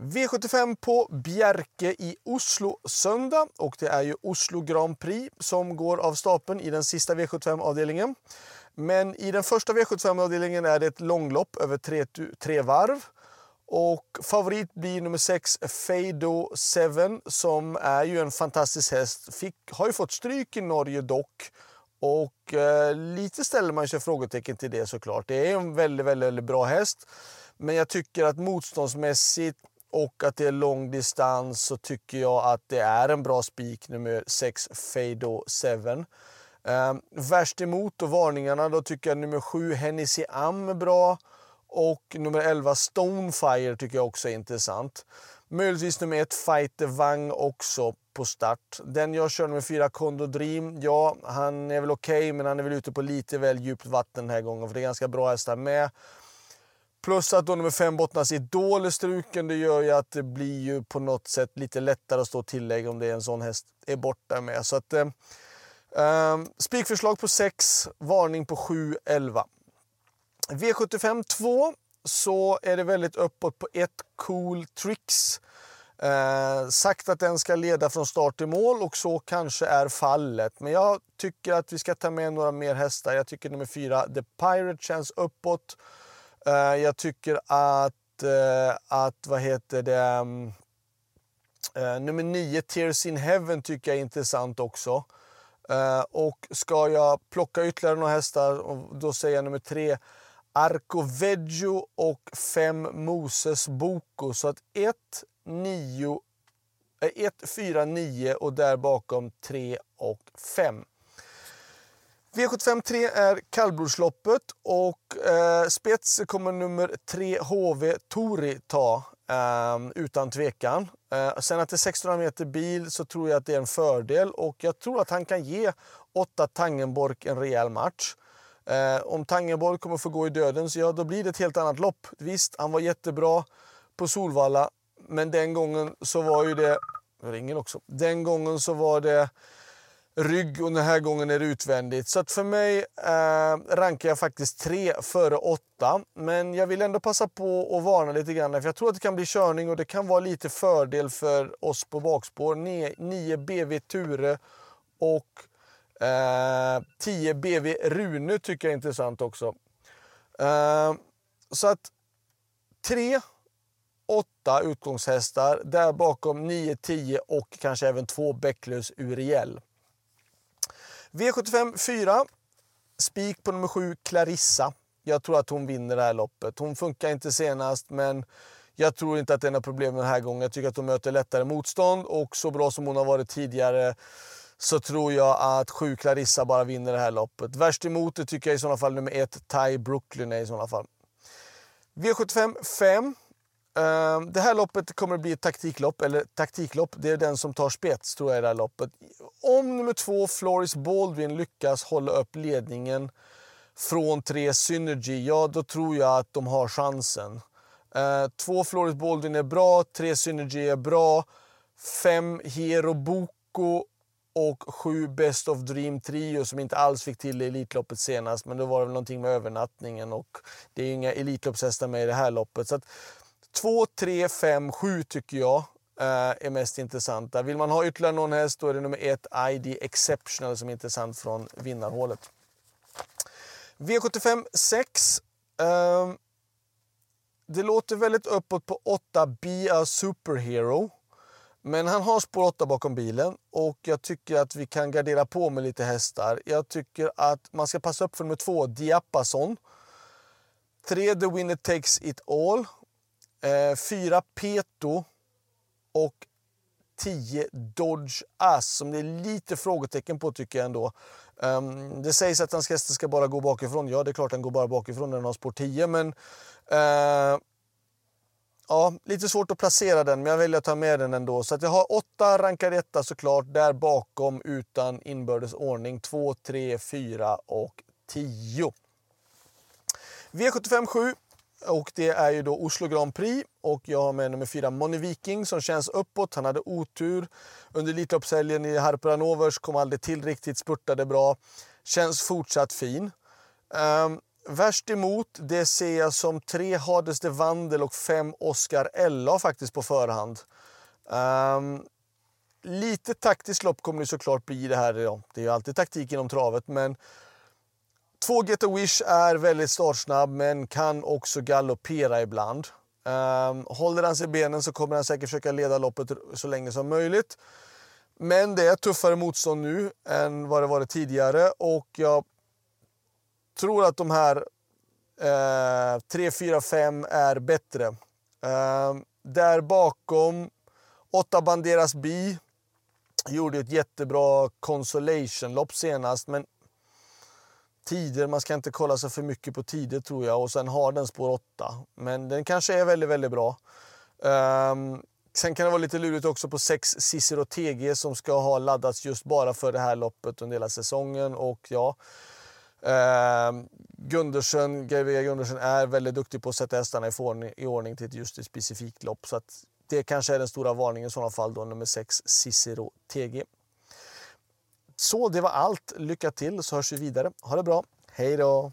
V75 på Bjerke i Oslo söndag och det är ju Oslo Grand Prix som går av stapeln i den sista V75-avdelningen. Men i den första V75-avdelningen är det ett långlopp över tre, tre varv. Och favorit blir nummer 6, Fado 7, som är ju en fantastisk häst. Fick, har ju fått stryk i Norge dock. Och eh, lite ställer man sig frågetecken till det såklart. Det är en väldigt, väldigt, väldigt bra häst. Men jag tycker att motståndsmässigt och att det är lång distans så tycker jag att det är en bra spik nummer 6, Fado 7. Eh, värst emot och varningarna då tycker jag nummer 7, Hennessy Am är bra. Och nummer 11, Stonefire, tycker jag också är intressant. Möjligtvis nummer 1, Fighter Wang också på start. Den jag kör nummer 4, Kondo Dream, ja, han är väl okej, okay, men han är väl ute på lite väl djupt vatten den här gången, för det är ganska bra hästar med. Plus att då nummer 5, Bottnas Idol är struken, det gör ju att det blir ju på något sätt lite lättare att stå och tillägga om det är en sån häst är borta med. Så att, eh, eh spikförslag på 6, varning på 7, 11. V75 2 så är det väldigt uppåt på ett Cool Tricks. Eh, sagt att den ska leda från start till mål och så kanske är fallet. Men jag tycker att vi ska ta med några mer hästar. Jag tycker nummer 4 The Pirate känns uppåt. Eh, jag tycker att, eh, att vad heter det, mm, eh, nummer 9 Tears in Heaven tycker jag är intressant också. Och ska jag plocka ytterligare några hästar, då säger jag nummer 3 Arco Veggio och 5 Moses Boko. Så att 1, 9, 1, 4, 9 och där bakom 3 och 5. V75 3 är kallblodsloppet och spets kommer nummer 3 HV Tori ta eh, utan tvekan. Eh, sen att det är 600 meter bil så tror jag att det är en fördel och jag tror att han kan ge 8 Tangenborg en rejäl match. Eh, om Tangenborg kommer få gå i döden så ja, då blir det ett helt annat lopp. Visst, han var jättebra på Solvalla, men den gången så var ju det... Jag ringer också. Den gången så var det rygg och den här gången är det utvändigt. Så att för mig eh, rankar jag faktiskt tre före åtta. Men jag vill ändå passa på att varna lite grann för jag tror att det kan bli körning och det kan vara lite fördel för oss på bakspår. 9 BV Ture och eh, 10 BV Rune tycker jag är intressant också. Eh, så att tre 8 utgångshästar. Där bakom 9, 10 och kanske även två Bäcklös Uriel. V75 4. Spik på nummer 7, Clarissa. Jag tror att hon vinner det här loppet. Hon funkar inte senast, men jag tror inte att det är några problem den här gången. Jag tycker att hon möter lättare motstånd och så bra som hon har varit tidigare så tror jag att 7 Clarissa bara vinner det här loppet. Värst emot det tycker jag i sådana fall nummer 1, Ty Brooklyn är i sådana fall. V75 5. Ehm, det här loppet kommer att bli ett taktiklopp, eller taktiklopp, det är den som tar spets tror jag i det här loppet. Om nummer två, Floris Baldwin, lyckas hålla upp ledningen från tre Synergy, ja då tror jag att de har chansen. Ehm, två Floris Baldwin är bra, tre Synergy är bra, fem Hero Boko och sju Best of Dream Trio som inte alls fick till Elitloppet senast. Men då var det väl någonting med övernattningen och det är inga Elitloppshästar med i det här loppet. Så att 2, 3, 5, 7 tycker jag eh, är mest intressanta. Vill man ha ytterligare någon häst då är det nummer 1 ID Exceptional som är intressant från vinnarhålet. V75 6. Um, det låter väldigt uppåt på 8 Be a Superhero. Men han har spår 8 bakom bilen och jag tycker att vi kan gardera på med lite hästar. Jag tycker att man ska passa upp för nummer 2 Diapason. 3 The Winner Takes It All. Eh, fyra Peto och 10 Dodge Ass som det är lite frågetecken på tycker jag ändå. Um, det sägs att hans häst ska bara gå bakifrån. Ja, det är klart den går bara bakifrån när den har spår 10, men uh, ja, lite svårt att placera den, men jag väljer att ta med den ändå. Så att jag har åtta rankade etta såklart, där bakom utan inbördes ordning. 2, 3, 4 och 10. V75 7 och det är ju då Oslo Grand Prix och jag har med nummer fyra Money Viking som känns uppåt. Han hade otur under Elitloppshelgen i Harper kom aldrig till riktigt, spurtade bra. Känns fortsatt fin. Um, värst emot det ser jag som tre Hades de Vandel och fem Oscar LA faktiskt på förhand. Um, lite taktiskt lopp kommer det såklart bli det här. Ja, det är ju alltid taktik inom travet, men två Get a Wish är väldigt startsnabb men kan också galoppera ibland. Um, håller han sig i benen så kommer han säkert försöka leda loppet så länge som möjligt. Men det är tuffare motstånd nu än vad det varit tidigare och jag tror att de här eh, 3, 4, 5 är bättre. Eh, där bakom, 8 Banderas Bi gjorde ett jättebra consolation-lopp senast, men tider, man ska inte kolla sig för mycket på tider tror jag och sen har den spår 8. Men den kanske är väldigt, väldigt bra. Um, sen kan det vara lite lurigt också på 6 Cicero TG som ska ha laddats just bara för det här loppet under hela säsongen och ja, Eh, Gundersen, G.W. Gundersen är väldigt duktig på att sätta hästarna i ordning till just ett specifikt lopp. Så att det kanske är den stora varningen i sådana fall då, nummer 6 Cicero TG. Så det var allt. Lycka till så hörs vi vidare. Ha det bra. Hej då!